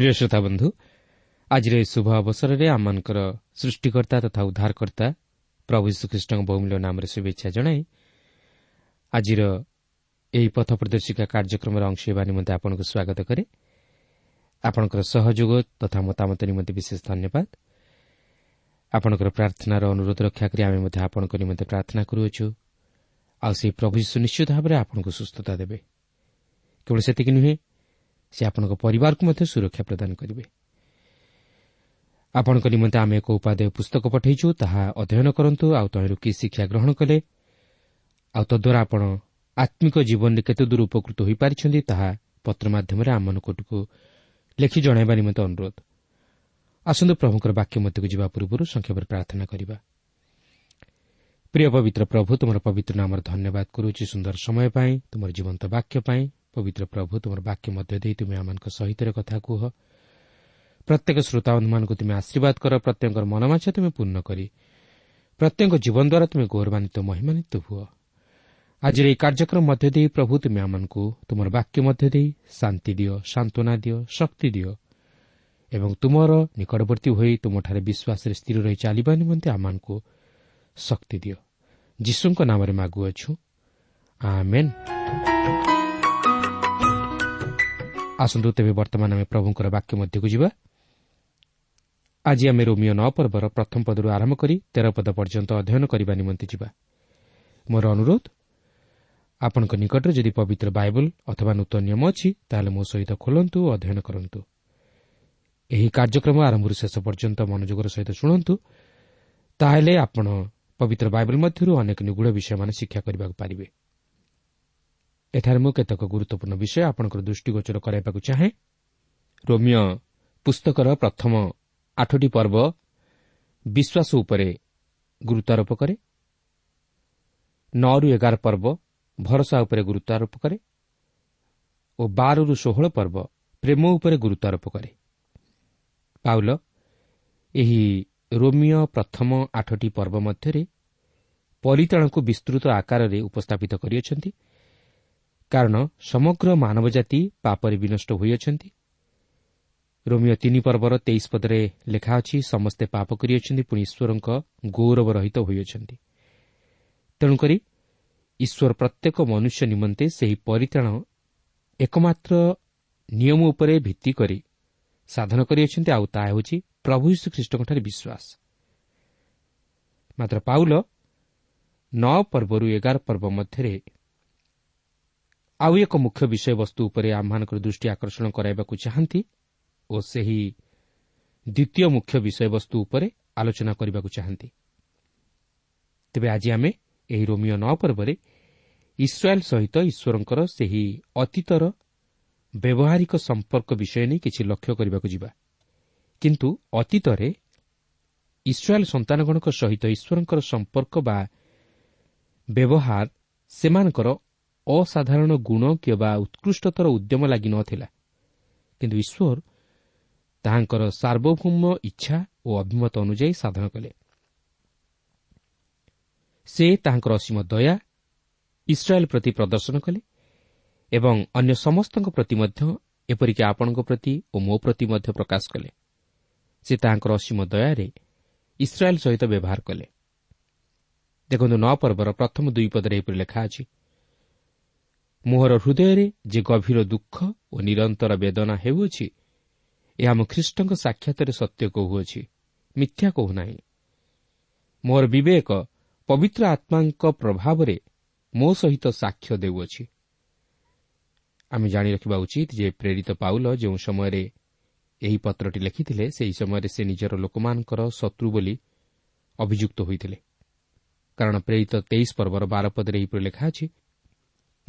ପ୍ରିୟ ଶ୍ରୋତା ବନ୍ଧୁ ଆଜିର ଏହି ଶୁଭ ଅବସରରେ ଆମମାନଙ୍କର ସୃଷ୍ଟିକର୍ତ୍ତା ତଥା ଉଦ୍ଧାରକର୍ତ୍ତା ପ୍ରଭୁ ଶ୍ରୀକୃଷ୍ଣଙ୍କ ବହୁମୂଲ୍ୟ ନାମରେ ଶୁଭେଚ୍ଛା ଜଣାଇ ଆଜିର ଏହି ପଥ ପ୍ରଦର୍ଶିକା କାର୍ଯ୍ୟକ୍ରମରେ ଅଂଶ ହେବା ନିମନ୍ତେ ଆପଣଙ୍କୁ ସ୍ୱାଗତ କରେ। ଆପଣଙ୍କର ସହଯୋଗ ତଥା ମତାମତ ନିମନ୍ତେ ବିଶେଷ ଧନ୍ୟବାଦ। ଆପଣଙ୍କର ପ୍ରାର୍ଥନାର ଅନୁରୋଧ ରକ୍ଷା କରି ଆମେ ମଧ୍ୟ ଆପଣଙ୍କ ନିମନ୍ତେ ପ୍ରାର୍ଥନା କରୁଅଛୁ। ଆଉ ସେହି ପ୍ରଭୁ ସୁନିଶ୍ଚିତ ଭାବରେ ଆପଣଙ୍କୁ ସୁସ୍ଥତା ଦେବେ। ସେ ଆପଣଙ୍କ ପରିବାରକୁ ମଧ୍ୟ ସୁରକ୍ଷା ପ୍ରଦାନ କରିବେ। ଆପଣଙ୍କ ନିମନ୍ତେ ଆମେ ଏକ ଉପାଦେୟ ପୁସ୍ତକ ପଠାଇଛୁ ତାହା ଅଧ୍ୟୟନ କରନ୍ତୁ ଆଉ ତହିଁରୁ କି ଶିକ୍ଷା ଗ୍ରହଣ କଲେ ଆଉ ତଦ୍ୱାରା ଆପଣ ଆତ୍ମିକ ଜୀବନରେ କେତେଦୂର ଉପକୃତ ହୋଇପାରିଛନ୍ତି ତାହା ପତ୍ର ମାଧ୍ୟମରେ ଆମମାନଙ୍କଠୁ ଲେଖି ଜଣାଇବା ନିମନ୍ତେ ଅନୁରୋଧ। ଆସନ୍ତୁ ପ୍ରଭୁଙ୍କର ବାକ୍ୟ ମଧ୍ୟକୁ ଯିବା ପୂର୍ବରୁ ସଂକ୍ଷେପରେ ପ୍ରାର୍ଥନା କରିବା। ପ୍ରିୟ ପବିତ୍ର ପ୍ରଭୁ ତୁମର ପବିତ୍ର ନାମର ଧନ୍ୟବାଦ କରୁଛି ସୁନ୍ଦର ସମୟ ପାଇଁ ତୁମର ଜୀବନ୍ତ ବାକ୍ୟ ପାଇଁ ପବିତ୍ର ପ୍ରଭୁ ତୁମର ବାକ୍ୟ ମଧ୍ୟ ଦେଇ ତୁମେ ଆମମାନଙ୍କ ସହିତ କଥା କୁହ ପ୍ରତ୍ୟେକ ଶ୍ରୋତାବନ୍ଧୁମାନଙ୍କୁ ତୁମେ ଆଶୀର୍ବାଦ କର ପ୍ରତ୍ୟେକଙ୍କର ମନମାଛ ତୁମେ ପୂର୍ଣ୍ଣ କରି ପ୍ରତ୍ୟେକ ଜୀବନ ଦ୍ୱାରା ତୁମେ ଗୌରବାନ୍ୱିତ ମହିମାନିତ ହୁଅ ଆଜିର ଏହି କାର୍ଯ୍ୟକ୍ରମ ମଧ୍ୟ ଦେଇ ପ୍ରଭୁ ତୁମେ ଆମମାନଙ୍କୁ ତୁମର ବାକ୍ୟ ମଧ୍ୟ ଦେଇ ଶାନ୍ତି ଦିଅ ସାନ୍ତ୍ୱନା ଦିଅ ଶକ୍ତି ଦିଅ ଏବଂ ତୁମର ନିକଟବର୍ତ୍ତୀ ହୋଇ ତୁମଠାରେ ବିଶ୍ୱାସରେ ସ୍ଥିର ରହି ଚାଲିବା ନିମନ୍ତେ ଆମମାନଙ୍କୁ ଶକ୍ତି ଦିଅ ଯୀଶୁଙ୍କ ନାମରେ ମାଗୁଅଛୁ ଆସନ୍ତୁ ତେବେ ବର୍ତ୍ତମାନ ଆମେ ପ୍ରଭୁଙ୍କର ବାକ୍ୟ ମଧ୍ୟକୁ ଯିବା। ଆଜି ଆମେ ରୋମିଓ ନଅ ପର୍ବର ପ୍ରଥମ ପଦରୁ ଆରମ୍ଭ କରି ତେର ପଦ ପର୍ଯ୍ୟନ୍ତ ଅଧ୍ୟୟନ କରିବା ନିମନ୍ତେ ଯିବା। ମୋର ଅନୁରୋଧ ଆପଣଙ୍କ ନିକଟରେ ଯଦି ପବିତ୍ର ବାଇବଲ ଅଥବା ନୂତନ ନିୟମ ଅଛି ତାହେଲେ ମୋ ସହିତ ଖୋଲନ୍ତୁ ଓ ଅଧ୍ୟୟନ କରନ୍ତୁ। ଏହି କାର୍ଯ୍ୟକ୍ରମ ଆରମ୍ଭରୁ ଶେଷ ପର୍ଯ୍ୟନ୍ତ ମନୋଯୋଗର ସହିତ ଶୁଣନ୍ତୁ ତାହେଲେ ଆପଣ ପବିତ୍ର ବାଇବଲ ମଧ୍ୟରୁ ଅନେକ ନିଗୁଢ଼ ବିଷୟମାନ ଶିକ୍ଷା କରିବାକୁ ପାରିବେ। ଏଠାରେ ମୁଁ କେତେକ ଗୁରୁତ୍ୱପୂର୍ଣ୍ଣ ବିଷୟ ଆପଣଙ୍କର ଦୃଷ୍ଟିଗୋଚର କରାଇବାକୁ ଚାହେଁ। ରୋମିଓ ପୁସ୍ତକର ପ୍ରଥମ ଆଠଟି ପର୍ବ ବିଶ୍ୱାସ ଉପରେ ଗୁରୁତ୍ୱାରୋପ କରେ। ନଅରୁ ଏଗାର ପର୍ବ ଭରସା ଉପରେ ଗୁରୁତ୍ୱାରୋପ କରେ ଓ ବାରରୁ ଷୋହଳ ପର୍ବ ପ୍ରେମ ଉପରେ ଗୁରୁତ୍ୱାରୋପ କରେ। ପାଉଲ ଏହି ରୋମିଓ ପ୍ରଥମ ଆଠଟି ପର୍ବ ମଧ୍ୟରେ ପରିତାଣକୁ ବିସ୍ତୃତ ଆକାରରେ ଉପସ୍ଥାପିତ କରିଅଛନ୍ତି। କାରଣ ସମଗ୍ର ମାନବ ଜାତି ପାପରେ ବିନଷ୍ଟ ହୋଇଅଛନ୍ତି। ରୋମିଓ ତିନି ପର୍ବର ତେଇଶ ପଦରେ ଲେଖା ଅଛି ସମସ୍ତେ ପାପ କରିଅଛନ୍ତି ପୁଣି ଈଶ୍ୱରଙ୍କ ଗୌରବ ରହିତ ହୋଇଅଛନ୍ତି। ତେଣୁକରି ଈଶ୍ୱର ପ୍ରତ୍ୟେକ ମନୁଷ୍ୟ ନିମନ୍ତେ ସେହି ପରିତାଣ ଏକମାତ୍ର ନିୟମ ଉପରେ ଭିତ୍ତି କରି ସାଧନ କରିଅଛନ୍ତି ଆଉ ତାହା ହେଉଛି ପ୍ରଭୁ ଯୀଶୁଖ୍ରୀଷ୍ଟଙ୍କଠାରେ ବିଶ୍ୱାସ। ମାତ୍ର ପାଉଲ ନଅ ପର୍ବରୁ ଏଗାର ପର୍ବ ମଧ୍ୟରେ ଆଉ ଏକ ମୁଖ୍ୟ ବିଷୟବସ୍ତୁ ଉପରେ ଆମମାନଙ୍କର ଦୃଷ୍ଟି ଆକର୍ଷଣ କରାଇବାକୁ ଚାହାନ୍ତି ଓ ସେହି ଦ୍ୱିତୀୟ ମୁଖ୍ୟ ବିଷୟବସ୍ତୁ ଉପରେ ଆଲୋଚନା କରିବାକୁ ଚାହାନ୍ତି। ତେବେ ଆଜି ଆମେ ଏହି ରୋମିଓ ନଅ ପର୍ବରେ ଇସ୍ରାଏଲ୍ ସହିତ ଈଶ୍ୱରଙ୍କର ସେହି ଅତୀତର ବ୍ୟବହାରିକ ସମ୍ପର୍କ ବିଷୟ ନେଇ କିଛି ଲକ୍ଷ୍ୟ କରିବାକୁ ଯିବା। କିନ୍ତୁ ଅତୀତରେ ଇସ୍ରାଏଲ୍ ସନ୍ତାନଗଣଙ୍କ ସହିତ ଈଶ୍ୱରଙ୍କର ସମ୍ପର୍କ ବା ବ୍ୟବହାର ସେମାନଙ୍କର ଅସାଧାରଣ ଗୁଣ କିମ୍ବା ଉତ୍କୃଷ୍ଟତର ଉଦ୍ୟମ ଲାଗି ନଥିଲା। କିନ୍ତୁ ଈଶ୍ୱର ତାହାଙ୍କର ସାର୍ବଭୌମ ଇଚ୍ଛା ଓ ଅଭିମତ ଅନୁଯାୟୀ ସାଧନ କଲେ। ସେ ତାହାଙ୍କର ଅସୀମ ଦୟା ଇସ୍ରାଏଲ୍ ପ୍ରତି ପ୍ରଦର୍ଶନ କଲେ ଏବଂ ଅନ୍ୟ ସମସ୍ତଙ୍କ ପ୍ରତି ମଧ୍ୟ ଏପରିକି ଆପଣଙ୍କ ପ୍ରତି ଓ ମୋ ପ୍ରତି ମଧ୍ୟ ପ୍ରକାଶ କଲେ। ସେ ତାହାଙ୍କର ଅସୀମ ଦୟାରେ ଇସ୍ରାଏଲ୍ ସହିତ ବ୍ୟବହାର କଲେ। ଦେଖନ୍ତୁ ନଅ ପର୍ବର ପ୍ରଥମ ଦୁଇ ପଦରେ ଏହିପରି ଲେଖା ଅଛି ମୋହର ହୃଦୟରେ ଯେ ଗଭୀର ଦୁଃଖ ଓ ନିରନ୍ତର ବେଦନା ହେଉଅଛି ଏହା ମୋ ଖ୍ରୀଷ୍ଟଙ୍କ ସାକ୍ଷାତରେ ସତ୍ୟ କହୁଅଛି ମିଥ୍ୟା କହୁନାହିଁ। ମୋର ବିବେକ ପବିତ୍ର ଆତ୍ମାଙ୍କ ପ୍ରଭାବରେ ମୋ ସହିତ ସାକ୍ଷ୍ୟ ଦେଉଅଛି। ଆମେ ଜାଣି ରଖିବା ଉଚିତ ଯେ ପ୍ରେରିତ ପାଉଲ ଯେଉଁ ସମୟରେ ଏହି ପତ୍ରଟି ଲେଖିଥିଲେ ସେହି ସମୟରେ ସେ ନିଜର ଲୋକମାନଙ୍କର ଶତ୍ରୁ ବୋଲି ଅଭିଯୁକ୍ତ ହୋଇଥିଲେ। କାରଣ ପ୍ରେରିତ ତେଇଶ ପର୍ବର ବାର ପଦରେ ଏହିପରି ଲେଖା ଅଛି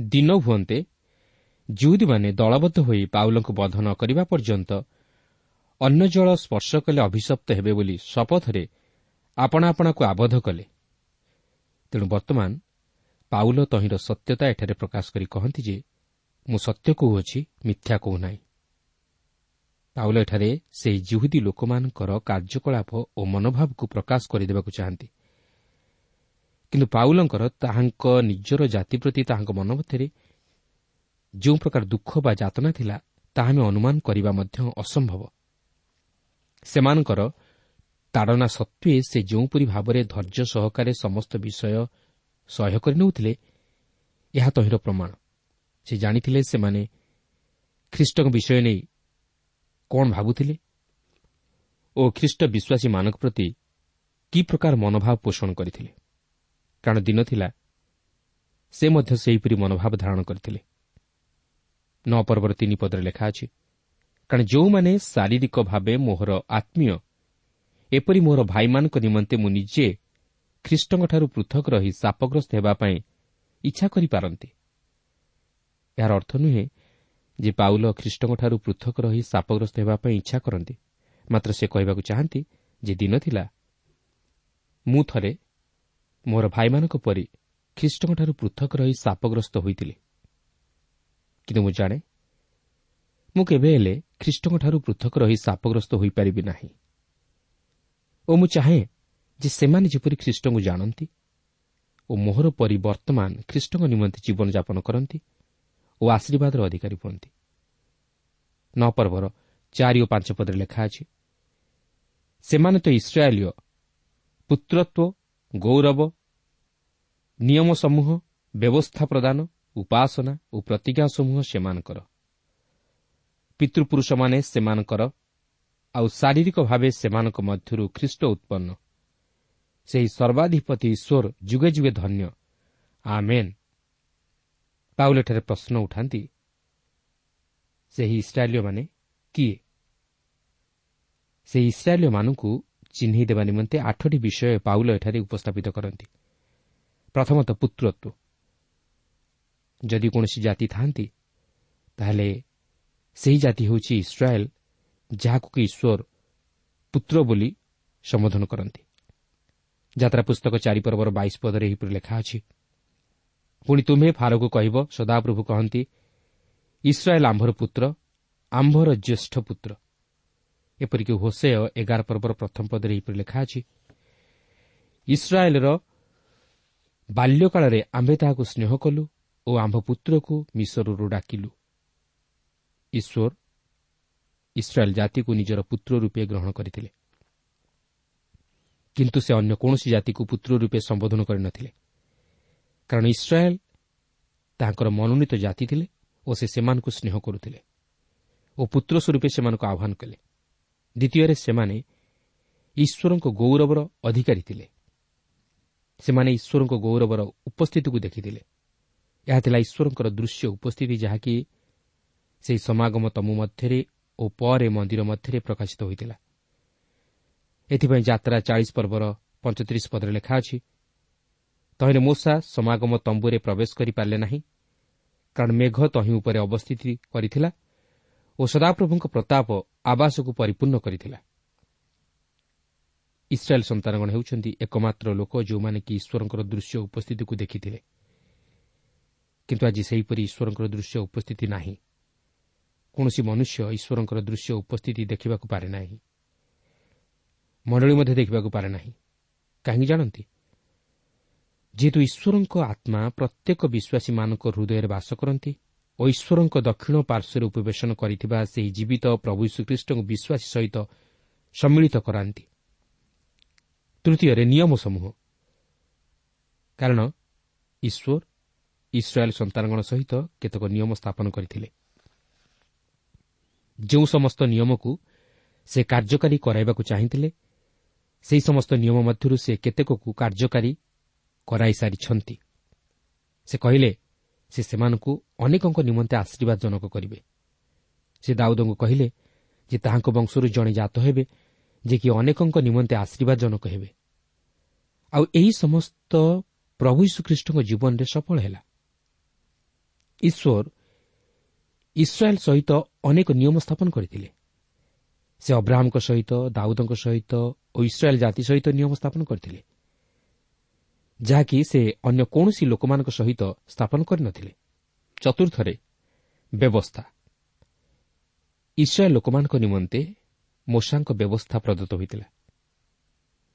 ଦିନ ହୁଅନ୍ତେ ଯେଉଁଦୀମାନେ ଦଳବଦ୍ଧ ହୋଇ ପାଉଲଙ୍କୁ ବଧ ନ କରିବା ପର୍ଯ୍ୟନ୍ତ ଅନ୍ୟ ଜଳ ସ୍ପର୍ଶ କଲେ ଅଭିଶପ୍ତ ହେବେ ବୋଲି ଶପଥରେ ଆପଣା ଆପଣାକୁ ଆବଦ୍ଧ କଲେ। ତେଣୁ ବର୍ତ୍ତମାନ ପାଉଲ ତହିଁର ସତ୍ୟତା ଏଠାରେ ପ୍ରକାଶ କରି କହନ୍ତି ଯେ ମୁଁ ସତ୍ୟ କହୁଅଛି ମିଥ୍ୟା କହୁନାହିଁ। ପାଉଲ ଏଠାରେ ସେହି ଜିହୁଦୀ ଲୋକମାନଙ୍କର କାର୍ଯ୍ୟକଳାପ ଓ ମନୋଭାବକୁ ପ୍ରକାଶ କରିଦେବାକୁ ଚାହାନ୍ତି। କିନ୍ତୁ ପାଉଲଙ୍କର ତାହାଙ୍କ ନିଜର ଜାତି ପ୍ରତି ତାହାଙ୍କ ମନ ମଧ୍ୟରେ ଯେଉଁ ପ୍ରକାର ଦୁଃଖ ବା ଯାତନା ଥିଲା ତାହା ଆମେ ଅନୁମାନ କରିବା ମଧ୍ୟ ଅସମ୍ଭବ। ସେମାନଙ୍କର ତାଡ଼ନା ସତ୍ତ୍ୱେ ସେ ଯେଉଁପରି ଭାବରେ ଧୈର୍ଯ୍ୟ ସହକାରେ ସମସ୍ତ ବିଷୟ ସହ୍ୟ କରିନେଉଥିଲେ ଏହା ତହିଁର ପ୍ରମାଣ। ସେ ଜାଣିଥିଲେ ସେମାନେ ଖ୍ରୀଷ୍ଟଙ୍କ ବିଷୟ ନେଇ କ'ଣ ଭାବୁଥିଲେ ଓ ଖ୍ରୀଷ୍ଟ ବିଶ୍ୱାସୀମାନଙ୍କ ପ୍ରତି କି ପ୍ରକାର ମନୋଭାବ ପୋଷଣ କରିଥିଲେ। କାରଣ ଦିନ ଥିଲା। ସେ ମଧ୍ୟ ସେହିପରି ମନୋଭାବ ଧାରଣ କରିଥିଲେ। ନଅ ପର୍ବର ତିନି ପଦରେ ଲେଖା ଅଛି କାରଣ ଯେଉଁମାନେ ଶାରୀରିକ ଭାବେ ମୋହର ଆତ୍ମୀୟ ଏପରି ମୋର ଭାଇମାନଙ୍କ ନିମନ୍ତେ ମୁଁ ନିଜେ ଖ୍ରୀଷ୍ଟଙ୍କଠାରୁ ପୃଥକ ରହି ସାପଗ୍ରସ୍ତ ହେବା ପାଇଁ ଇଚ୍ଛା କରିପାରନ୍ତି। ଏହାର ଅର୍ଥ ନୁହେଁ ଯେ ପାଉଲ ଖ୍ରୀଷ୍ଟଙ୍କଠାରୁ ପୃଥକ ରହି ସାପଗ୍ରସ୍ତ ହେବା ପାଇଁ ଇଚ୍ଛା କରନ୍ତି। ମାତ୍ର ସେ କହିବାକୁ ଚାହାନ୍ତି ଯେ ଦିନ ଥିଲା। ମୁଁ ଥରେ ମୋର ଭାଇମାନଙ୍କ ପରି ଖ୍ରୀଷ୍ଟଙ୍କଠାରୁ ପୃଥକ ରହି ସାପଗ୍ରସ୍ତ ହୋଇଥିଲି। କିନ୍ତୁ ମୁଁ ଜାଣେ ମୁଁ କେବେ ହେଲେ ଖ୍ରୀଷ୍ଟଙ୍କଠାରୁ ପୃଥକ ରହି ସାପଗ୍ରସ୍ତ ହୋଇପାରିବି ନାହିଁ। ଓ ମୁଁ ଚାହେଁ ଯେ ସେମାନେ ଯେପରି ଖ୍ରୀଷ୍ଟଙ୍କୁ ଜାଣନ୍ତି ଓ ମୋହର ପରି ବର୍ତ୍ତମାନ ଖ୍ରୀଷ୍ଟଙ୍କ ନିମନ୍ତେ ଜୀବନଯାପନ କରନ୍ତି ଓ ଆଶୀର୍ବାଦର ଅଧିକାରୀ ହୁଅନ୍ତି। ନ ପର୍ବର ଚାରି ଓ ପାଞ୍ଚ ପଦରେ ଲେଖା ଅଛି ସେମାନେ ତ ଇସ୍ରାଏଲୀୟ ପୁତ୍ରତ୍ୱ ଗୌରବ ନିୟମ ସମୂହ ବ୍ୟବସ୍ଥା ପ୍ରଦାନ ଉପାସନା ଓ ପ୍ରତିଜ୍ଞା ସମୂହ ସେମାନଙ୍କର। ପିତୃପୁରୁଷମାନେ ସେମାନଙ୍କର ଆଉ ଶାରୀରିକ ଭାବେ ସେମାନଙ୍କ ମଧ୍ୟରୁ ଖ୍ରୀଷ୍ଟ ଉତ୍ପନ୍ନ। ସେହି ସର୍ବାଧିପତି ଈଶ୍ୱର ଯୁଗେ ଯୁଗେ ଧନ୍ୟ। ଆମେନ୍। ପାଉଲେଠାରେ ପ୍ରଶ୍ନ ଉଠାନ୍ତି ସେହି ଇସ୍ରାଏଲୀୟମାନେ କିଏ? ସେହି ଇସ୍ରାଏଲୀୟମାନଙ୍କୁ ଚିହ୍ନି ଦେବା ନିମନ୍ତେ ଆଠଟି ବିଷୟ ପାଉଲ ଏଠାରେ ଉପସ୍ଥାପିତ କରନ୍ତି। ପ୍ରଥମତଃ ପୁତ୍ରତ୍ୱ ଯଦି କୌଣସି ଜାତି ଥାନ୍ତି ତାହେଲେ ସେହି ଜାତି ହେଉଛି ଇସ୍ରାଏଲ୍ ଯାହାକୁ କି ଈଶ୍ୱର ପୁତ୍ର ବୋଲି ସମ୍ବୋଧନ କରନ୍ତି। ଯାତ୍ରା ପୁସ୍ତକ ଚାରିପର୍ବର ବାଇଶ ପଦରେ ଏହିପରି ଲେଖା ଅଛି ପୁଣି ତୁମ୍ଭେ ଫାରକୁ କହିବ ସଦାପ୍ରଭୁ କହନ୍ତି ଇସ୍ରାଏଲ୍ ଆମ୍ଭର ପୁତ୍ର ଆମ୍ଭର ଜ୍ୟେଷ୍ଠ ପୁତ୍ର ଏପରିକି ହୋସେୟ ଏଗାର ପର୍ବର ପ୍ରଥମ ପଦରେ ଏହିପରି ଲେଖା ଅଛି ଇସ୍ରାଏଲ୍ର ବାଲ୍ୟକାଳରେ ଆମ୍ଭେ ତାହାକୁ ସ୍ନେହ କଲୁ ଓ ଆମ୍ଭ ପୁତ୍ରକୁ ମିଶରରୁ ଡାକିଲୁ। ଈଶ୍ୱର ଇସ୍ରାଏଲ୍ ଜାତିକୁ ନିଜର ପୁତ୍ର ରୂପେ ଗ୍ରହଣ କରିଥିଲେ। କିନ୍ତୁ ସେ ଅନ୍ୟ କୌଣସି ଜାତିକୁ ପୁତ୍ର ରୂପେ ସମ୍ବୋଧନ କରିନଥିଲେ କାରଣ ଇସ୍ରାଏଲ୍ ତାଙ୍କର ମନୋନୀତ ଜାତି ଥିଲେ ଓ ସେ ସେମାନଙ୍କୁ ସ୍ନେହ କରୁଥିଲେ ଓ ପୁତ୍ର ସ୍ୱରୂପେ ସେମାନଙ୍କୁ ଆହ୍ୱାନ କଲେ। ଦ୍ୱିତୀୟରେ ସେମାନେ ଈଶ୍ୱରଙ୍କ ଗୌରବର ଅଧିକାରୀ ଥିଲେ। ସେମାନେ ଈଶ୍ୱରଙ୍କ ଗୌରବର ଉପସ୍ଥିତିକୁ ଦେଖିଥିଲେ। ଏହା ଥିଲା ଈଶ୍ୱରଙ୍କର ଦୃଶ୍ୟ ଉପସ୍ଥିତି ଯାହାକି ସେହି ସମାଗମ ତମୁ ମଧ୍ୟରେ ଓ ପରେ ମନ୍ଦିର ମଧ୍ୟରେ ପ୍ରକାଶିତ ହୋଇଥିଲା। ଏଥିପାଇଁ ଯାତ୍ରା ଚାଳିଶ ପର୍ବର ପଞ୍ଚତିରିଶ ପଦରେ ଲେଖା ଅଛି ତହିଁରେ ମୂଷା ସମାଗମ ତମ୍ବୁରେ ପ୍ରବେଶ କରିପାରିଲେ ନାହିଁ କାରଣ ମେଘ ତହିଁ ଉପରେ ଅବସ୍ଥିତି କରିଥିଲା ଓ ସଦାପ୍ରଭୁଙ୍କ ପ୍ରତାପ ଆବାସକୁ ପରିପୂର୍ଣ୍ଣ କରିଥିଲା। ଇସ୍ରାଏଲ୍ ସନ୍ତାନଗଣ ହେଉଛନ୍ତି ଏକମାତ୍ର ଲୋକ ଯେଉଁମାନେ କି ଈଶ୍ୱରଙ୍କର ଦୃଶ୍ୟ ଉପସ୍ଥିତିକୁ ଦେଖିଥିଲେ। କିନ୍ତୁ ଆଜି ସେହିପରି ଈଶ୍ୱରଙ୍କର ଦୃଶ୍ୟ ଉପସ୍ଥିତି ନାହିଁ। କୌଣସି ମନୁଷ୍ୟ ଈଶ୍ୱରଙ୍କର ଦୃଶ୍ୟ ଉପସ୍ଥିତି ଦେଖିବାକୁ ପାରେ ନାହିଁ। ମଣ୍ଡଳୀ ମଧ୍ୟ ଦେଖିବାକୁ ପାରେ ନାହିଁ। କାହିଁକି ଜାଣନ୍ତି? ଯେହେତୁ ଈଶ୍ୱରଙ୍କ ଆତ୍ମା ପ୍ରତ୍ୟେକ ବିଶ୍ୱାସୀମାନଙ୍କ ହୃଦୟରେ ବାସ କରନ୍ତି ଓ ଈଶ୍ୱରଙ୍କ ଦକ୍ଷିଣ ପାର୍ଶ୍ୱରେ ଉପବେଶନ କରିଥିବା ସେହି ଜୀବିତ ପ୍ରଭୁ ଶ୍ରୀଖ୍ରୀଷ୍ଟଙ୍କୁ ବିଶ୍ୱାସୀ ସହିତ ସମ୍ମିଳିତ କରାନ୍ତି। ତୃତୀୟରେ ନିୟମ ସମୂହ। କାରଣ ଈଶ୍ୱର ଇସ୍ରାଏଲ୍ ସନ୍ତାନଗଣ ସହିତ କେତେକ ନିୟମ ସ୍ଥାପନ କରିଥିଲେ। ଯେଉଁ ସମସ୍ତ ନିୟମକୁ ସେ କାର୍ଯ୍ୟକାରୀ କରାଇବାକୁ ଚାହିଁଥିଲେ ସେହି ସମସ୍ତ ନିୟମ ମଧ୍ୟରୁ ସେ କେତେକକୁ କାର୍ଯ୍ୟକାରୀ କରାଇସାରିଛନ୍ତି। ସେ କହିଲେ ସେ ସେମାନଙ୍କୁ ଅନେକଙ୍କ ନିମନ୍ତେ ଆଶୀର୍ବାଦଜନକ କରିବେ। ସେ ଦାଉଦଙ୍କୁ କହିଲେ ଯେ ତାହାଙ୍କ ବଂଶରୁ ଜଣେ ଜାତ ହେବେ ଯେ କି ଅନେକଙ୍କ ନିମନ୍ତେ ଆଶୀର୍ବାଦଜନକ ହେବେ। ଆଉ ଏହି ସମସ୍ତ ପ୍ରଭୁ ଯୀଶୁଖ୍ରୀଷ୍ଟଙ୍କ ଜୀବନରେ ସଫଳ ହେଲା। ଈଶ୍ୱର ଇସ୍ରାଏଲ୍ ସହିତ ଅନେକ ନିୟମ ସ୍ଥାପନ କରିଥିଲେ। ସେ ଅବ୍ରାହ୍ମଙ୍କ ସହିତ ଦାଉଦଙ୍କ ସହିତ ଓ ଇସ୍ରାଏଲ୍ ଜାତି ସହିତ ନିୟମ ସ୍ଥାପନ କରିଥିଲେ। ଯାହାକି ସେ ଅନ୍ୟ କୌଣସି ଲୋକମାନଙ୍କ ସହିତ ସ୍ଥାପନ କରିନଥିଲେ। ଚତୁର୍ଥରେ ବ୍ୟବସ୍ଥା। ଇସ୍ରାଏଲ୍ ଲୋକମାନଙ୍କ ନିମନ୍ତେ ମୋଷାଙ୍କ ବ୍ୟବସ୍ଥା ପ୍ରଦତ୍ତ ହୋଇଥିଲା।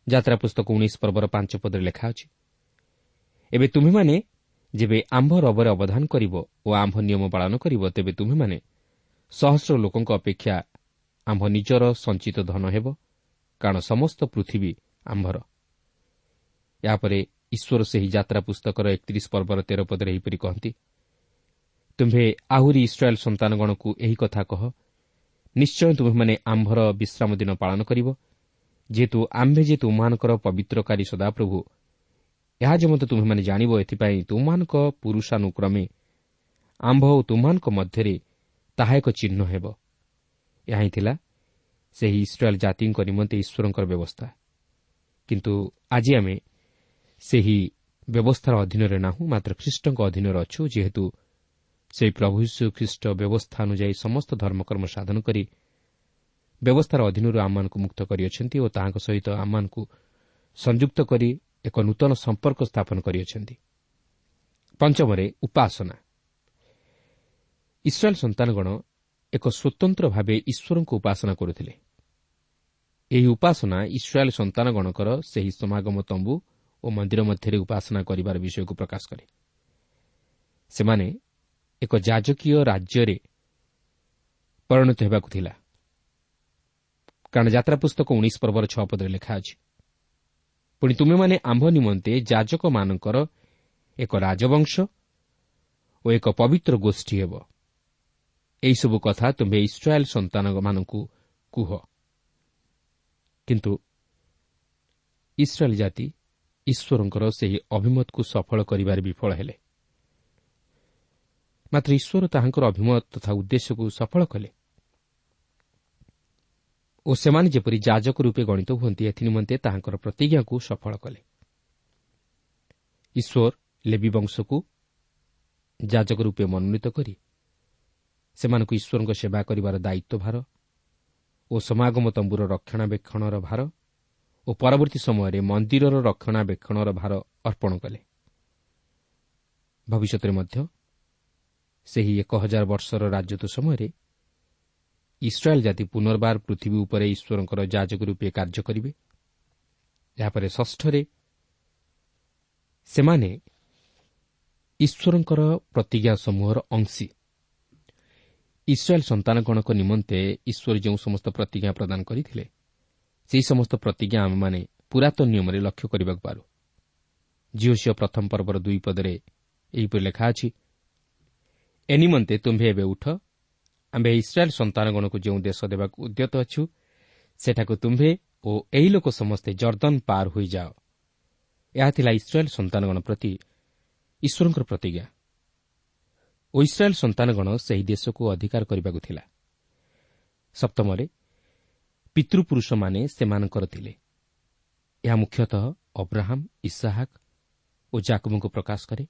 ଯାତ୍ରା ପୁସ୍ତକ ଉଣେଇଶ ପର୍ବର ପାଞ୍ଚ ପଦରେ ଲେଖା ଅଛି ଏବେ ତୁମେମାନେ ଯେବେ ଆମ୍ଭ ରବରେ ଅବଦାନ କରିବ ଓ ଆମ୍ଭ ନିୟମ ପାଳନ କରିବ ତେବେ ତୁମେମାନେ ସହସ୍ର ଲୋକଙ୍କ ଅପେକ୍ଷା ଆମ୍ଭ ନିଜର ସଞ୍ଚିତ ଧନ ହେବ କାରଣ ସମସ୍ତ ପୃଥିବୀ ଆମ୍ଭର। ଏହାପରେ ଈଶ୍ୱର ସେହି ଯାତ୍ରା ପୁସ୍ତକର ଏକତିରିଶ ପର୍ବର ତେର ପଦରେ ଏହିପରି କହନ୍ତି ତୁମ୍ଭେ ଆହୁରି ଇସ୍ରାଏଲ୍ ସନ୍ତାନଗଣକୁ ଏହି କଥା କହ। ନିଶ୍ଚୟ ତୁମ୍ଭେମାନେ ଆମ୍ଭର ବିଶ୍ରାମ ଦିନ ପାଳନ କରିବ। ଯେହେତୁ ଆମ୍ଭେ ଯେ ତୁମମାନଙ୍କର ପବିତ୍ରକାରୀ ସଦାପ୍ରଭୁ ଏହା ଯେ ତୁମେମାନେ ଜାଣିବ ଏଥିପାଇଁ ତୁମମାନଙ୍କ ପୁରୁଷାନୁକ୍ରମେ ଆମ୍ଭ ଓ ତୁମମାନଙ୍କ ମଧ୍ୟରେ ତାହା ଏକ ଚିହ୍ନ ହେବ। ଏହା ହିଁ ଥିଲା ସେହି ଇସ୍ରାଏଲ୍ ଜାତିଙ୍କ ନିମନ୍ତେ ଈଶ୍ୱରଙ୍କର ବ୍ୟବସ୍ଥା। କିନ୍ତୁ ଆଜି ଆମେ ସେହି ବ୍ୟବସ୍ଥାର ଅଧୀନରେ ନାହୁଁ ମାତ୍ର ଖ୍ରୀଷ୍ଟଙ୍କ ଅଧୀନରେ ଅଛୁ ଯେହେତୁ ସେହି ପ୍ରଭୁ ଯୀଶୁ ଖ୍ରୀଷ୍ଟ ବ୍ୟବସ୍ଥା ଅନୁଯାୟୀ ସମସ୍ତ ଧର୍ମକର୍ମ ସାଧନ କରି ବ୍ୟବସ୍ଥାର ଅଧୀନରୁ ଆମମାନଙ୍କୁ ମୁକ୍ତ କରିଅଛନ୍ତି ଓ ତାହାଙ୍କ ସହିତ ଆମମାନଙ୍କୁ ସଂଯୁକ୍ତ କରି ଏକ ନୂତନ ସମ୍ପର୍କ ସ୍ଥାପନ କରିଅଛନ୍ତି। ପଞ୍ଚମରେ ଉପାସନା। ଇସ୍ରାଏଲ୍ ସନ୍ତାନଗଣ ଏକ ସ୍ୱତନ୍ତ୍ର ଭାବେ ଈଶ୍ୱରଙ୍କୁ ଉପାସନା କରୁଥିଲେ। ଏହି ଉପାସନା ଇସ୍ରାଏଲ୍ ସନ୍ତାନଗଣଙ୍କର ସେହି ସମାଗମ ତମ୍ବୁ ଓ ମନ୍ଦିର ମଧ୍ୟରେ ଉପାସନା କରିବାର ବିଷୟକୁ ପ୍ରକାଶ କରେ। ସେମାନେ ଏକ ଯାଜକୀୟ ରାଜ୍ୟରେ ପରିଣତ ହେବାକୁ ଥିଲା। କାରଣ ଯାତ୍ରା ପୁସ୍ତକ ଉଣେଇଶ ପର୍ବର ଛଅ ପଦରେ ଲେଖା ଅଛି ପୁଣି ତୁମେମାନେ ଆମ୍ଭ ନିମନ୍ତେ ଯାଜକମାନଙ୍କର ଏକ ରାଜବଂଶ ଓ ଏକ ପବିତ୍ର ଗୋଷ୍ଠୀ ହେବ। ଏହିସବୁ କଥା ତୁମ୍ଭେ ଇସ୍ରାଏଲ୍ ସନ୍ତାନମାନଙ୍କୁ କୁହ। କିନ୍ତୁ ଇସ୍ରାଏଲ୍ ଜାତି ଈଶ୍ୱରଙ୍କର ସେହି ଅଭିମତକୁ ସଫଳ କରିବାରେ ବିଫଳ ହେଲେ। ମାତ୍ର ଈଶ୍ୱର ତାହାଙ୍କର ଅଭିମତ ତଥା ଉଦ୍ଦେଶ୍ୟକୁ ସଫଳ କଲେ। ଓ ସେମାନେ ଯେପରି ଯାଜକ ରୂପେ ଗଣିତ ହୁଅନ୍ତି ଏଥିନିମନ୍ତେ ତାହାଙ୍କର ପ୍ରତିଜ୍ଞାକୁ ସଫଳ କଲେ। ଈଶ୍ୱର ଲେବି ବଂଶକୁ ଯାଜକ ରୂପେ ମନୋନୀତ କରି ସେମାନଙ୍କୁ ଈଶ୍ୱରଙ୍କ ସେବା କରିବାର ଦାୟିତ୍ୱ ଭାର ଓ ସମାଗମ ତମ୍ବୁର ରକ୍ଷଣାବେକ୍ଷଣର ଭାର ଓ ପରବର୍ତ୍ତୀ ସମୟରେ ମନ୍ଦିରର ରକ୍ଷଣାବେକ୍ଷଣର ଭାର ଅର୍ପଣ କଲେ। ଭବିଷ୍ୟତରେ ମଧ୍ୟ ସେହି ଏକ ହଜାର ବର୍ଷର ରାଜତ୍ୱ ସମୟରେ ଇସ୍ରାଏଲ୍ ଜାତି ପୁନର୍ବାର ପୃଥିବୀ ଉପରେ ଈଶ୍ୱରଙ୍କର ଯାଜକ ରୂପେ କାର୍ଯ୍ୟ କରିବେ। ଏହାପରେ ଷଷ୍ଠରେ ସେମାନେ ଈଶ୍ୱରଙ୍କର ପ୍ରତିଜ୍ଞା ସମୂହର ଅଂଶୀ। ଇସ୍ରାଏଲ୍ ସନ୍ତାନଗଣଙ୍କ ନିମନ୍ତେ ଈଶ୍ୱର ଯେଉଁ ସମସ୍ତ ପ୍ରତିଜ୍ଞା ପ୍ରଦାନ କରିଥିଲେ ସେହି ସମସ୍ତ ପ୍ରତିଜ୍ଞା ଆମେମାନେ ପୁରାତନ ନିୟମରେ ଲକ୍ଷ୍ୟ କରିବାକୁ ପାରୁ। ଝିଅ ପ୍ରଥମ ପର୍ବର ଦୁଇ ପଦରେ ଏହିପରି ଲେଖା ଅଛି ଏ ନିମନ୍ତେ ତୁମ୍ଭେ ଏବେ ଉଠ ଆମ୍ଭେ ଇସ୍ରାଏଲ୍ ସନ୍ତାନଗଣକୁ ଯେଉଁ ଦେଶ ଦେବାକୁ ଉଦ୍ୟତ ଅଛୁ ସେଠାକୁ ତୁମ୍ଭେ ଓ ଏହି ଲୋକ ସମସ୍ତେ ଜର୍ଦ୍ଦନ ପାର ହୋଇଯାଅ। ଏହା ଥିଲା ଇସ୍ରାଏଲ୍ ସନ୍ତାନଗଣ ପ୍ରତି ଈଶ୍ୱରଙ୍କର ପ୍ରତିଜ୍ଞା। ଓ ଇସ୍ରାଏଲ୍ ସନ୍ତାନଗଣ ସେହି ଦେଶକୁ ଅଧିକାର କରିବାକୁ ଥିଲା। ସପ୍ତମରେ ପିତୃପୁରୁଷମାନେ ସେମାନଙ୍କର ଥିଲେ। ଏହା ମୁଖ୍ୟତଃ ଅବ୍ରାହମ୍ ଇସାହାକ୍ ଓ ଜାକୁବଙ୍କୁ ପ୍ରକାଶ କରେ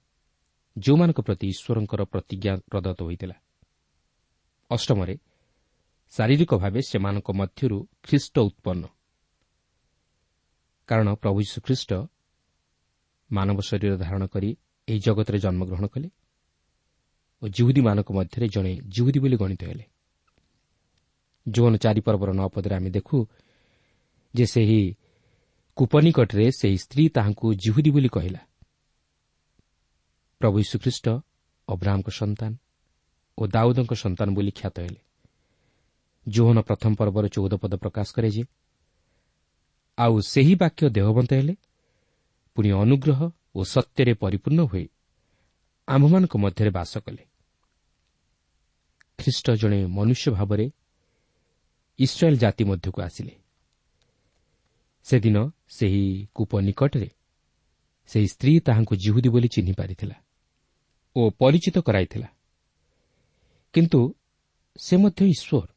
ଯେଉଁମାନଙ୍କ ପ୍ରତି ଈଶ୍ୱରଙ୍କର ପ୍ରତିଜ୍ଞା ପ୍ରଦତ୍ତ ହୋଇଥିଲା। ଅଷ୍ଟମରେ ଶାରୀରିକ ଭାବେ ସେମାନଙ୍କ ମଧ୍ୟରୁ ଖ୍ରୀଷ୍ଟ ଉତ୍ପନ୍ନ। କାରଣ ପ୍ରଭୁ ଯୀଶୁଖ୍ରୀଷ୍ଟ ମାନବ ଶରୀର ଧାରଣ କରି ଏହି ଜଗତରେ ଜନ୍ମଗ୍ରହଣ କଲେ ଓ ଜିହୁଦୀମାନଙ୍କ ମଧ୍ୟରେ ଜଣେ ଜିହୁଦୀ ବୋଲି ଗଣିତ ହେଲେ। ଯୌନ ଚାରିପର୍ବର ନଅପଦରେ ଆମେ ଦେଖୁ ଯେ ସେହି କୁପନିକଟରେ ସେହି ସ୍ତ୍ରୀ ତାହାଙ୍କୁ ଜିହୁଦୀ ବୋଲି କହିଲା। ପ୍ରଭୁ ଯୀଶୁଖ୍ରୀଷ୍ଟ ଅବ୍ରାହ୍ମଙ୍କ ସନ୍ତାନ ଓ ଦାଉଦଙ୍କ ସନ୍ତାନ ବୋଲି ଖ୍ୟାତ ହେଲେ। ଯୌହନ ପ୍ରଥମ ପର୍ବର ଚଉଦ ପଦ ପ୍ରକାଶ କରେ ଯେ ଆଉ ସେହି ବାକ୍ୟ ଦେହବନ୍ତ ହେଲେ ପୁଣି ଅନୁଗ୍ରହ ଓ ସତ୍ୟରେ ପରିପୂର୍ଣ୍ଣ ହୋଇ ଆମ୍ଭମାନଙ୍କ ମଧ୍ୟରେ ବାସ କଲେ। ଖ୍ରୀଷ୍ଟ ଜଣେ ମନୁଷ୍ୟ ଭାବରେ ଇସ୍ରାଏଲ୍ ଜାତି ମଧ୍ୟକୁ ଆସିଲେ। ସେଦିନ ସେହି କୂପ ନିକଟରେ ସେହି ସ୍ତ୍ରୀ ତାହାଙ୍କୁ ଜିହୁଦୀ ବୋଲି ଚିହ୍ନି ପାରିଥିଲା ଓ ପରିଚିତ କରାଇଥିଲା। କିନ୍ତୁ ସେ ମଧ୍ୟ ଈଶ୍ୱର।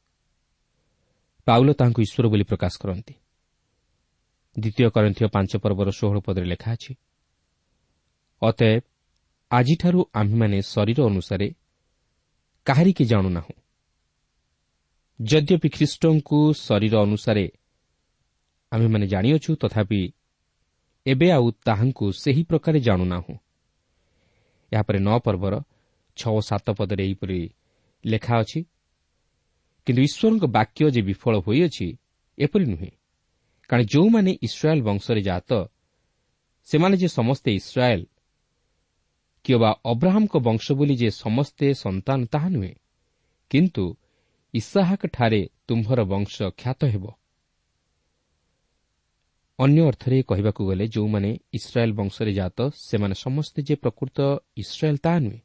ପାଉଲ ତାହାଙ୍କୁ ଈଶ୍ୱର ବୋଲି ପ୍ରକାଶ କରନ୍ତି। ଦ୍ୱିତୀୟ କରନ୍ଥୀୟ ପାଞ୍ଚ ପର୍ବର ଷୋହଳ ପଦରେ ଲେଖା ଅଛି ଅତଏବ ଆଜିଠାରୁ ଆମ୍ଭେମାନେ ଶରୀର ଅନୁସାରେ କାହାରିକି ଜାଣୁନାହୁଁ। ଯଦ୍ୟପି ଖ୍ରୀଷ୍ଟଙ୍କୁ ଶରୀର ଅନୁସାରେ ଆମ୍ଭେମାନେ ଜାଣିଅଛୁ ତଥାପି ଏବେ ଆଉ ତାହାଙ୍କୁ ସେହି ପ୍ରକାରେ ଜାଣୁନାହୁଁ ଏହାପରେ ନଅ ପର୍ବର ଛଅ ଓ ସାତ ପଦରେ ଏହିପରି ଲେଖା ଅଛି କିନ୍ତୁ ଈଶ୍ୱରଙ୍କ ବାକ୍ୟ ଯେ ବିଫଳ ହୋଇଅଛି ଏପରି ନୁହେଁ କାରଣ ଯେଉଁମାନେ ଇସ୍ରାଏଲ୍ ବଂଶରେ ଜାତ ସେମାନେ ଯେ ସମସ୍ତେ ଇସ୍ରାଏଲ୍ କିମ୍ବା ଅବ୍ରାହମ୍ଙ୍କ ବଂଶ ବୋଲି ଯେ ସମସ୍ତେ ସନ୍ତାନ ତାହା ନୁହେଁ। କିନ୍ତୁ ଇସାହାକଠାରେ ତୁମ୍ଭର ବଂଶ ଖ୍ୟାତ ହେବ। ଅନ୍ୟ ଅର୍ଥରେ କହିବାକୁ ଗଲେ ଯେଉଁମାନେ ଇସ୍ରାଏଲ୍ ବଂଶରେ ଜାତ ସେମାନେ ସମସ୍ତେ ଯେ ପ୍ରକୃତ ଇସ୍ରାଏଲ୍ ତାହା ନୁହେଁ।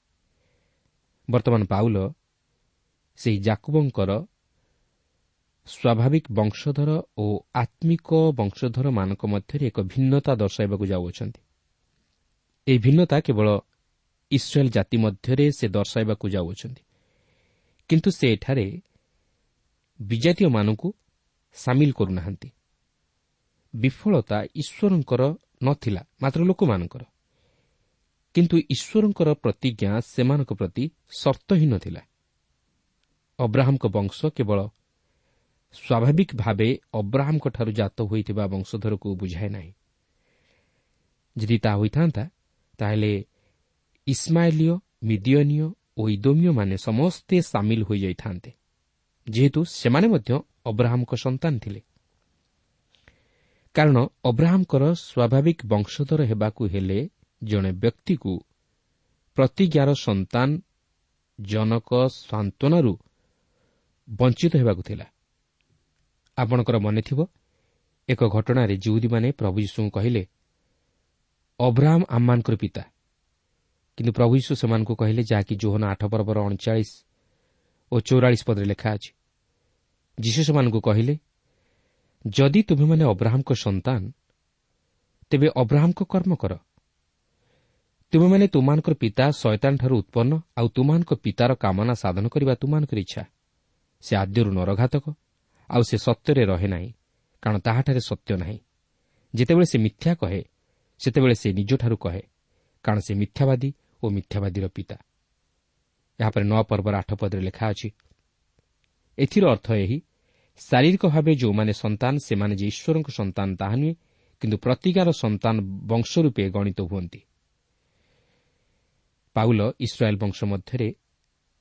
ବର୍ତ୍ତମାନ ପାଉଲ ସେହି ଜାକୁବଙ୍କର ସ୍ୱାଭାବିକ ବଂଶଧର ଓ ଆତ୍ମିକ ବଂଶଧରମାନଙ୍କ ମଧ୍ୟରେ ଏକ ଭିନ୍ନତା ଦର୍ଶାଇବାକୁ ଯାଉଅଛନ୍ତି। ଏହି ଭିନ୍ନତା କେବଳ ଇସ୍ରାଏଲ୍ ଜାତି ମଧ୍ୟରେ ସେ ଦର୍ଶାଇବାକୁ ଯାଉଅଛନ୍ତି। କିନ୍ତୁ ସେ ଏଠାରେ ବିଜାତୀୟମାନଙ୍କୁ ସାମିଲ କରୁନାହାନ୍ତି। ବିଫଳତା ଈଶ୍ୱରଙ୍କର ନଥିଲା ମାତ୍ର ଲୋକମାନଙ୍କର। କିନ୍ତୁ ଈଶ୍ୱରଙ୍କର ପ୍ରତିଜ୍ଞା ସେମାନଙ୍କ ପ୍ରତି ସର୍ତ୍ତହୀନ ଥିଲା। ଅବ୍ରାହମ୍ଙ୍କ ବଂଶ କେବଳ ସ୍ୱାଭାବିକ ଭାବେ ଅବ୍ରାହମ୍ଙ୍କଠାରୁ ଜାତ ହୋଇଥିବା ବଂଶଧରକୁ ବୁଝାଏ ନାହିଁ। ଯଦି ତାହା ହୋଇଥାନ୍ତା ତାହେଲେ ଇସ୍ମାଇଲିୟ ମିଦିୟନୀୟ ଓ ଇଦୋମିୟମାନେ ସମସ୍ତେ ସାମିଲ ହୋଇଯାଇଥାନ୍ତେ। ଯେହେତୁ ସେମାନେ ମଧ୍ୟ ଅବ୍ରାହମ୍ଙ୍କ ସନ୍ତାନ ଥିଲେ। କାରଣ ଅବ୍ରାହମ୍ଙ୍କର ସ୍ୱାଭାବିକ ବଂଶଧର ହେବାକୁ ହେଲେ ଜଣେ ବ୍ୟକ୍ତିକୁ ପ୍ରତିଜ୍ଞାର ସନ୍ତାନ ଜନକ ସାନ୍ତ୍ୱନାରୁ ବଞ୍ଚିତ ହେବାକୁ ଥିଲା। ଆପଣଙ୍କର ମନେଥିବ ଏକ ଘଟଣାରେ ଜୁଉଦୀମାନେ ପ୍ରଭୁ ଯୀଶୁଙ୍କୁ କହିଲେ ଅବ୍ରାହମ୍ ଆମମାନଙ୍କର ପିତା। କିନ୍ତୁ ପ୍ରଭୁ ଯୀଶୁ ସେମାନଙ୍କୁ କହିଲେ ଯାହାକି ଜୋହନ ଆଠ ପର୍ବର ଅଣଚାଳିଶ ଓ ଚଉରାଳିଶ ପଦରେ ଲେଖା ଅଛି। ଯୀଶୁ ସେମାନଙ୍କୁ କହିଲେ ଯଦି ତୁମେମାନେ ଅବ୍ରାହମ୍ଙ୍କ ସନ୍ତାନ ତେବେ ଅବ୍ରାହମ୍ଙ୍କ କର୍ମ କର। ତୁମେମାନେ ତୁମାନଙ୍କର ପିତା ଶୟତାନଠାରୁ ଉତ୍ପନ୍ନ ଆଉ ତୁମାନଙ୍କ ପିତାର କାମନା ସାଧନ କରିବା ତୁମାନଙ୍କର ଇଚ୍ଛା। ସେ ଆଦ୍ୟରୁ ନରଘାତକ ଆଉ ସେ ସତ୍ୟରେ ରହେ ନାହିଁ କାରଣ ତାହାଠାରେ ସତ୍ୟ ନାହିଁ। ଯେତେବେଳେ ସେ ମିଥ୍ୟା କହେ ସେତେବେଳେ ସେ ନିଜଠାରୁ କହେ କାରଣ ସେ ମିଥ୍ୟାବାଦୀ ଓ ମିଥ୍ୟାବାଦୀର ପିତା। ଏହାପରେ ନଅ ପର୍ବର ଆଠ ପଦରେ ଲେଖା ଅଛି। ଏଥିର ଅର୍ଥ ଏହି ଶାରୀରିକ ଭାବେ ଯେଉଁମାନେ ସନ୍ତାନ ସେମାନେ ଯେ ଈଶ୍ୱରଙ୍କ ସନ୍ତାନ ତାହା ନୁହେଁ କିନ୍ତୁ ପ୍ରତିକାର ସନ୍ତାନ ବଂଶ ରୂପେ ଗଣିତ ହୁଅନ୍ତି। ପାଉଲ ଇସ୍ରାଏଲ୍ ବଂଶ ମଧ୍ୟରେ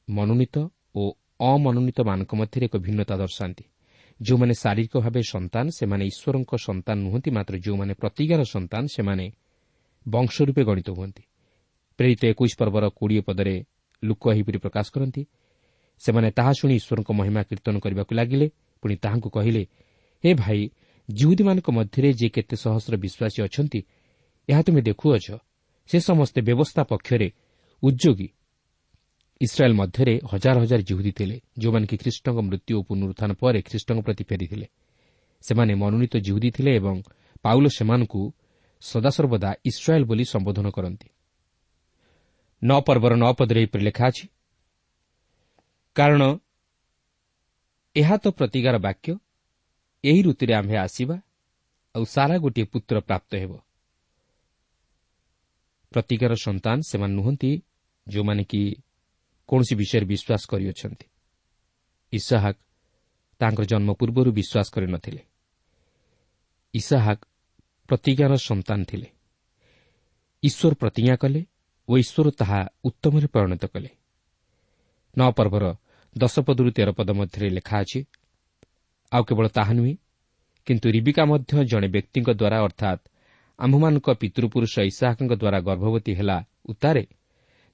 ମନୋନୀତ ଓ ଅମନୋନୀତମାନଙ୍କ ମଧ୍ୟରେ ଏକ ଭିନ୍ନତା ଦର୍ଶାନ୍ତି। ଯେଉଁମାନେ ଶାରୀରିକ ଭାବେ ସନ୍ତାନ ସେମାନେ ଈଶ୍ୱରଙ୍କ ସନ୍ତାନ ନୁହନ୍ତି ମାତ୍ର ଯେଉଁମାନେ ପ୍ରତିଜ୍ଞାର ସନ୍ତାନ ସେମାନେ ବଂଶ ରୂପେ ଗଣିତ ହୁଅନ୍ତି। ପ୍ରେରିତ ଏକୋଇଶ ପର୍ବର କୋଡ଼ିଏ ପଦରେ ଲୋକ ଏହିପରି ପ୍ରକାଶ କରନ୍ତି ସେମାନେ ତାହା ଶୁଣି ଈଶ୍ୱରଙ୍କ ମହିମା କୀର୍ତ୍ତନ କରିବାକୁ ଲାଗିଲେ ପୁଣି ତାହାଙ୍କୁ କହିଲେ ହେ ଭାଇ ଜିହୁଦୀମାନଙ୍କ ମଧ୍ୟରେ ଯେ କେତେ ସହସ୍ର ବିଶ୍ୱାସୀ ଅଛନ୍ତି ଏହା ତୁମେ ଦେଖୁଅଛ ସେ ସମସ୍ତେ ବ୍ୟବସ୍ଥା ପକ୍ଷରେ ଉଦ୍ୟୋଗୀ ଇସ୍ରାଏଲ୍ ମଧ୍ୟରେ ହଜାର ହଜାର ଜିହୁଦୀ ଥିଲେ ଯେଉଁମାନେ କି ଖ୍ରୀଷ୍ଟଙ୍କ ମୃତ୍ୟୁ ଓ ପୁନରୁତ୍ଥାନ ପରେ ଖ୍ରୀଷ୍ଟଙ୍କ ପ୍ରତି ଫେରିଥିଲେ। ସେମାନେ ମନୋନୀତ ଜିହୁଦୀ ଥିଲେ ଏବଂ ପାଉଲ ସେମାନଙ୍କୁ ସଦାସର୍ବଦା ଇସ୍ରାଏଲ୍ ବୋଲି ସମ୍ବୋଧନ କରନ୍ତି। ନଅ ପର୍ବର ନଅ ପଦରେ ଏହିପରି ଲେଖା ଅଛି କାରଣ ଏହା ତ ପ୍ରତିକାର ବାକ୍ୟ ଏହି ଋତୁରେ ଆମ୍ଭେ ଆସିବା ଆଉ ସାରା ଗୋଟିଏ ପୁତ୍ର ପ୍ରାପ୍ତ ହେବ। ପ୍ରତିକାର ସନ୍ତାନ ସେମାନେ ନୁହନ୍ତି ଯେଉଁମାନେ କି କୌଣସି ବିଷୟରେ ବିଶ୍ୱାସ କରିଅଛନ୍ତି। ଇସାହାକ୍ ତାଙ୍କର ଜନ୍ମ ପୂର୍ବରୁ ବିଶ୍ୱାସ କରିନଥିଲେ ଇସାହାକ୍ ପ୍ରତିଜ୍ଞାର ସନ୍ତାନ ଥିଲେ। ଈଶ୍ୱର ପ୍ରତିଜ୍ଞା କଲେ ଓ ଈଶ୍ୱର ତାହା ଉତ୍ତମରେ ପରିଣତ କଲେ ନଅ ପର୍ବର ଦଶ ପଦରୁ ତେର ପଦ ମଧ୍ୟରେ ଲେଖା ଅଛି ଆଉ କେବଳ ତାହା ନୁହେଁ କିନ୍ତୁ ରିବିକା ମଧ୍ୟ ଜଣେ ବ୍ୟକ୍ତିଙ୍କ ଦ୍ୱାରା ଅର୍ଥାତ୍ ଆମ୍ଭମାନଙ୍କ ପିତୃପୁରୁଷ ଇସାହାକଙ୍କ ଦ୍ୱାରା ଗର୍ଭବତୀ ହେଲା ଉତ୍ତାରେ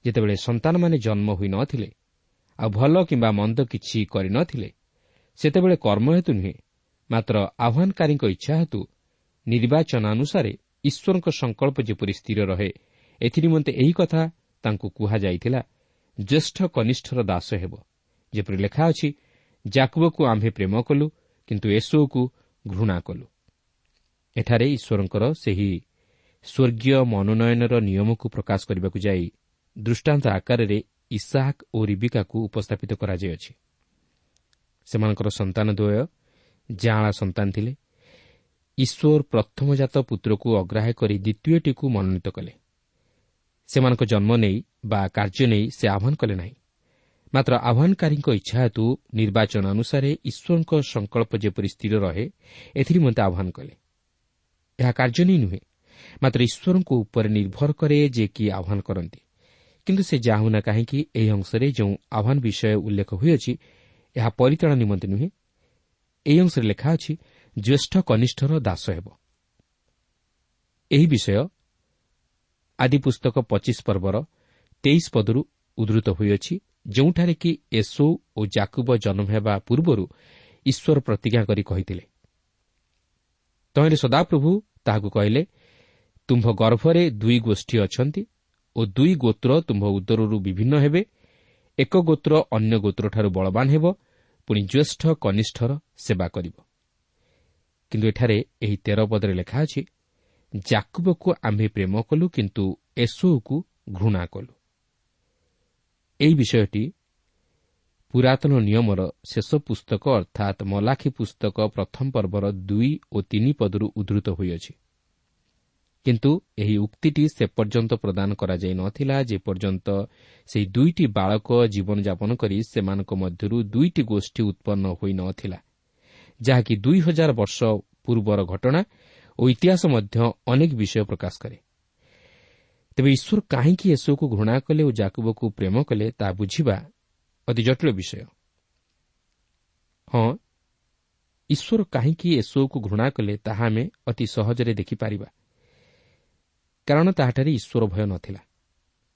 ଯେତେବେଳେ ସନ୍ତାନମାନେ ଜନ୍ମ ହୋଇନଥିଲେ ଆଉ ଭଲ କିମ୍ବା ମନ୍ଦ କିଛି କରିନଥିଲେ ସେତେବେଳେ କର୍ମ ହେତୁ ନୁହେଁ ମାତ୍ର ଆହ୍ୱାନକାରୀଙ୍କ ଇଚ୍ଛା ହେତୁ ନିର୍ବାଚନାନୁସାରେ ଈଶ୍ୱରଙ୍କ ସଂକଳ୍ପ ଯେପରି ସ୍ଥିର ରହେ ଏଥିନିମନ୍ତେ ଏହି କଥା ତାଙ୍କୁ କୁହାଯାଇଥିଲା ଜ୍ୟେଷ୍ଠ କନିଷ୍ଠର ଦାସ ହେବ। ଯେପରି ଲେଖା ଅଛି ଜାକୁବକୁ ଆମ୍ଭେ ପ୍ରେମ କଲୁ କିନ୍ତୁ ଏସୋକୁ ଘୃଣା କଲୁ। ଏଠାରେ ଈଶ୍ୱରଙ୍କର ସେହି ସ୍ୱର୍ଗୀୟ ମନୋନୟନର ନିୟମକୁ ପ୍ରକାଶ କରିବାକୁ ଯାଇ ଦୃଷ୍ଟାନ୍ତ ଆକାରରେ ଇସାହାକ୍ ଓ ରିବିକାକୁ ଉପସ୍ଥାପିତ କରାଯାଇଅଛି। ସେମାନଙ୍କର ସନ୍ତାନ ଦ୍ୱୟ ଜାଁଳା ସନ୍ତାନ ଥିଲେ। ଈଶ୍ୱର ପ୍ରଥମଜାତ ପୁତ୍ରକୁ ଅଗ୍ରାହ୍ୟ କରି ଦ୍ୱିତୀୟଟିକୁ ମନୋନୀତ କଲେ। ସେମାନଙ୍କ ଜନ୍ମ ନେଇ ବା କାର୍ଯ୍ୟ ନେଇ ସେ ଆହ୍ୱାନ କଲେ ନାହିଁ। ମାତ୍ର ଆହ୍ୱାନକାରୀଙ୍କ ଇଚ୍ଛା ହେତୁ ନିର୍ବାଚନ ଅନୁସାରେ ଈଶ୍ୱରଙ୍କ ସଂକଳ୍ପ ଯେପରି ସ୍ଥିର ରହେ ଏଥିନିମନ୍ତେ ଆହ୍ୱାନ କଲେ। ଏହା କାର୍ଯ୍ୟ ନେଇ ନୁହେଁ ମାତ୍ର ଈଶ୍ୱରଙ୍କ ଉପରେ ନିର୍ଭର କରେ ଯେ କି ଆହ୍ୱାନ କରନ୍ତି। କିନ୍ତୁ ସେ ଯାହୁନା କାହିଁକି ଏହି ଅଂଶରେ ଯେଉଁ ଆହ୍ୱାନ ବିଷୟ ଉଲ୍ଲେଖ ହୋଇଅଛି ଏହା ପରିଚାଳନା ନିମନ୍ତେ ନୁହେଁ। ଏହି ଅଂଶରେ ଲେଖା ଅଛି ଜ୍ୟେଷ୍ଠ କନିଷ୍ଠର ଦାସ ହେବ। ଏହି ବିଷୟ ଆଦି ପୁସ୍ତକ ପଚିଶ ପର୍ବର ତେଇଶ ପଦରୁ ଉଦ୍ଧୃତ ହୋଇଅଛି ଯେଉଁଠାରେ କି ଏସୋ ଓ ଜାକୁବ ଜନ୍ମ ହେବା ପୂର୍ବରୁ ଈଶ୍ୱର ପ୍ରତିଜ୍ଞା କରି କହିଥିଲେ। ତହିଁରେ ସଦାପ୍ରଭୁ ତାହାକୁ କହିଲେ ତୁମ୍ଭ ଗର୍ଭରେ ଦୁଇ ଗୋଷ୍ଠୀ ଅଛନ୍ତି ଓ ଦୁଇ ଗୋତ୍ର ତୁମ୍ଭ ଉଦରରୁ ବିଭିନ୍ନ ହେବେ ଏକ ଗୋତ୍ର ଅନ୍ୟ ଗୋତ୍ରଠାରୁ ବଳବାନ ହେବ ପୁଣି ଜ୍ୟେଷ୍ଠ କନିଷ୍ଠର ସେବା କରିବ। କିନ୍ତୁ ଏଠାରେ ଏହି ତେର ପଦରେ ଲେଖା ଅଛି ଜାକୁବକୁ ଆମ୍ଭେ ପ୍ରେମ କଲୁ କିନ୍ତୁ ଏସୋକୁ ଘୃଣା କଲୁ। ଏହି ବିଷୟଟି ପୁରାତନ ନିୟମର ଶେଷ ପୁସ୍ତକ ଅର୍ଥାତ୍ ମଲାଖି ପୁସ୍ତକ ପ୍ରଥମ ପର୍ବର ଦୁଇ ଓ ତିନି ପଦରୁ ଉଦ୍ଧୃତ ହୋଇଅଛି। କିନ୍ତୁ ଏହି ଉକ୍ତିଟି ସେ ପର୍ଯ୍ୟନ୍ତ ପ୍ରଦାନ କରାଯାଇ ନଥିଲା ଯେପର୍ଯ୍ୟନ୍ତ ସେହି ଦୁଇଟି ବାଳକ ଜୀବନଯାପନ କରି ସେମାନଙ୍କ ମଧ୍ୟରୁ ଦୁଇଟି ଗୋଷ୍ଠୀ ଉତ୍ପନ୍ନ ହୋଇନଥିଲା ଯାହାକି ଦୁଇ ହଜାର ବର୍ଷ ପୂର୍ବର ଘଟଣା ଓ ଇତିହାସ ମଧ୍ୟ ଅନେକ ବିଷୟ ପ୍ରକାଶ କରେ। ତେବେ ଈଶ୍ୱର କାହିଁକି ଏସବୁକୁ ଘୃଣା କଲେ ଓ ଜାକୁବକୁ ପ୍ରେମ କଲେ ତାହା ବୁଝିବା ଅତି ଜଟିଳ ବିଷୟ। ହଁ ଈଶ୍ୱର କାହିଁକି ଏସବୁକୁ ଘୃଣା କଲେ ତାହା ଆମେ ଅତି ସହଜରେ ଦେଖିପାରିବା। କାରଣ ତାହାଠାରେ ଈଶ୍ୱର ଭୟ ନଥିଲା।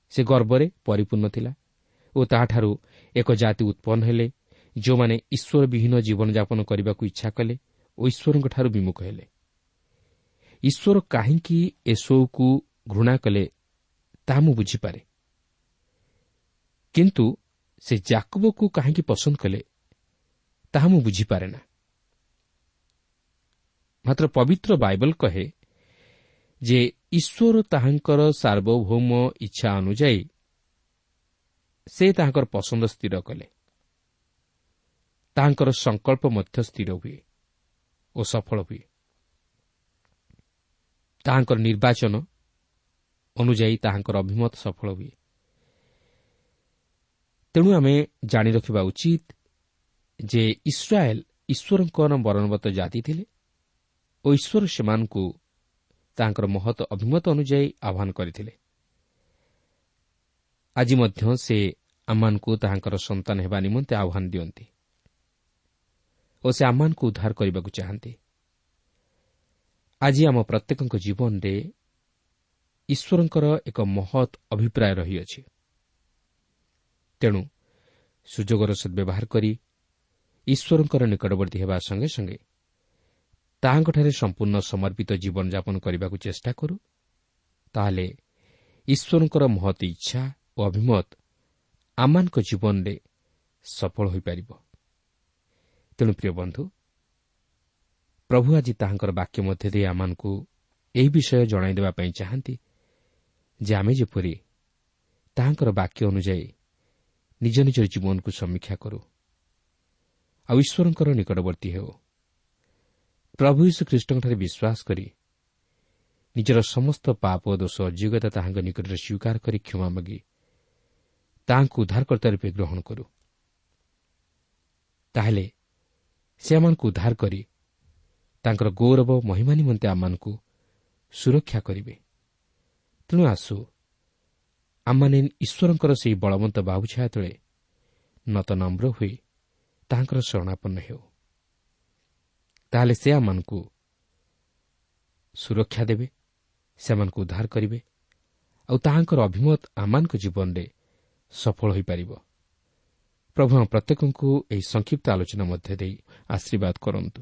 ସେ ଗର୍ବରେ ପରିପୂର୍ଣ୍ଣ ଥିଲା ଓ ତାହାଠାରୁ ଏକ ଜାତି ଉତ୍ପନ୍ନ ହେଲେ ଯେଉଁମାନେ ଈଶ୍ୱର ବିହୀନ ଜୀବନଯାପନ କରିବାକୁ ଇଚ୍ଛା କଲେ ଓ ଈଶ୍ୱରଙ୍କଠାରୁ ବିମୁଖ ହେଲେ। ଈଶ୍ୱର କାହିଁକି ଏସବୁକୁ ଘୃଣା କଲେ ତାହା ମୁଁ ବୁଝିପାରେ। କିନ୍ତୁ ସେ ଜାକୁବକୁ କାହିଁକି ପସନ୍ଦ କଲେ ତାହା ମୁଁ ବୁଝିପାରେ ନା। ମାତ୍ର ପବିତ୍ର ବାଇବଲ କହେ ଯେ ଈଶ୍ୱର ତାହାଙ୍କର ସାର୍ବଭୌମ ଇଚ୍ଛା ଅନୁଯାୟୀ ସେ ତାହାଙ୍କର ପସନ୍ଦ ସ୍ଥିର କଲେ। ତାହାଙ୍କର ସଂକଳ୍ପ ମଧ୍ୟ ସ୍ଥିର ହୁଏ ଓ ସଫଳ ହୁଏ। ତାହାଙ୍କର ନିର୍ବାଚନ ଅନୁଯାୟୀ ତାହାଙ୍କର ଅଭିମତ ସଫଳ ହୁଏ। ତେଣୁ ଆମେ ଜାଣି ରଖିବା ଉଚିତ ଯେ ଇସ୍ରାଏଲ୍ ଈଶ୍ୱରଙ୍କର ବରଣବତ ଜାତି ଥିଲେ ଓ ଈଶ୍ୱର ସେମାନଙ୍କୁ ତାଙ୍କର ମହତ ଅଭିମତ ଅନୁଯାୟୀ ଆହ୍ୱାନ କରିଥିଲେ। ଆଜି ମଧ୍ୟ ସେ ଆମମାନଙ୍କୁ ତାହାଙ୍କର ସନ୍ତାନ ହେବା ନିମନ୍ତେ ଆହ୍ୱାନ ଦିଅନ୍ତି ଓ ସେ ଆମମାନଙ୍କୁ ଉଦ୍ଧାର କରିବାକୁ ଚାହାନ୍ତି। ଆଜି ଆମ ପ୍ରତ୍ୟେକଙ୍କ ଜୀବନରେ ଈଶ୍ୱରଙ୍କର ଏକ ମହତ୍ ଅଭିପ୍ରାୟ ରହିଅଛି। ତେଣୁ ସୁଯୋଗର ସଦ୍ବ୍ୟବହାର କରି ଈଶ୍ୱରଙ୍କର ନିକଟବର୍ତ୍ତୀ ହେବା ସଙ୍ଗେ ସଙ୍ଗେ ତାହାଙ୍କଠାରେ ସମ୍ପୂର୍ଣ୍ଣ ସମର୍ପିତ ଜୀବନଯାପନ କରିବାକୁ ଚେଷ୍ଟା କରୁ ତାହେଲେ ଈଶ୍ୱରଙ୍କର ମହତ୍ ଇଚ୍ଛା ଓ ଅଭିମତ ଆମମାନଙ୍କ ଜୀବନରେ ସଫଳ ହୋଇପାରିବ। ତେଣୁ ପ୍ରିୟ ବନ୍ଧୁ ପ୍ରଭୁ ଆଜି ତାହାଙ୍କର ବାକ୍ୟ ମଧ୍ୟ ଦେଇ ଆମମାନଙ୍କୁ ଏହି ବିଷୟ ଜଣାଇ ଦେବା ପାଇଁ ଚାହାନ୍ତି ଯେ ଆମେ ଯେପରି ତାହାଙ୍କର ବାକ୍ୟ ଅନୁଯାୟୀ ନିଜ ନିଜର ଜୀବନକୁ ସମୀକ୍ଷା କରୁ ଆଉ ଈଶ୍ୱରଙ୍କର ନିକଟବର୍ତ୍ତୀ ହେଉ ପ୍ରଭୁ ଯୀଶୁଖ୍ରୀଷ୍ଟଙ୍କଠାରେ ବିଶ୍ୱାସ କରି ନିଜର ସମସ୍ତ ପାପ ଦୋଷ ଅଯୋଗ୍ୟତା ତାହାଙ୍କ ନିକଟରେ ସ୍ୱୀକାର କରି କ୍ଷମା ମାଗି ତାହାଙ୍କୁ ଉଦ୍ଧାରକର୍ତ୍ତା ରୂପେ ଗ୍ରହଣ କରୁ। ତାହେଲେ ସେମାନଙ୍କୁ ଉଦ୍ଧାର କରି ତାଙ୍କର ଗୌରବ ମହିମା ନିମନ୍ତେ ଆମମାନଙ୍କୁ ସୁରକ୍ଷା କରିବେ। ତେଣୁ ଆସୁ ଆମମାନେ ଈଶ୍ୱରଙ୍କର ସେହି ବଳବନ୍ତ ବାବୁଛାୟା ତଳେ ନତ ନମ୍ର ହୋଇ ତାହାଙ୍କର ଶରଣାପନ୍ନ ହେଉ। ତାହେଲେ ସେ ଆମମାନଙ୍କୁ ସୁରକ୍ଷା ଦେବେ ସେମାନଙ୍କୁ ଉଦ୍ଧାର କରିବେ ଆଉ ତାହାଙ୍କର ଅଭିମତ ଆମମାନଙ୍କ ଜୀବନରେ ସଫଳ ହୋଇପାରିବ। ପ୍ରଭୁ ପ୍ରତ୍ୟେକଙ୍କୁ ଏହି ସଂକ୍ଷିପ୍ତ ଆଲୋଚନା ମଧ୍ୟ ଦେଇ ଆଶୀର୍ବାଦ କରନ୍ତୁ।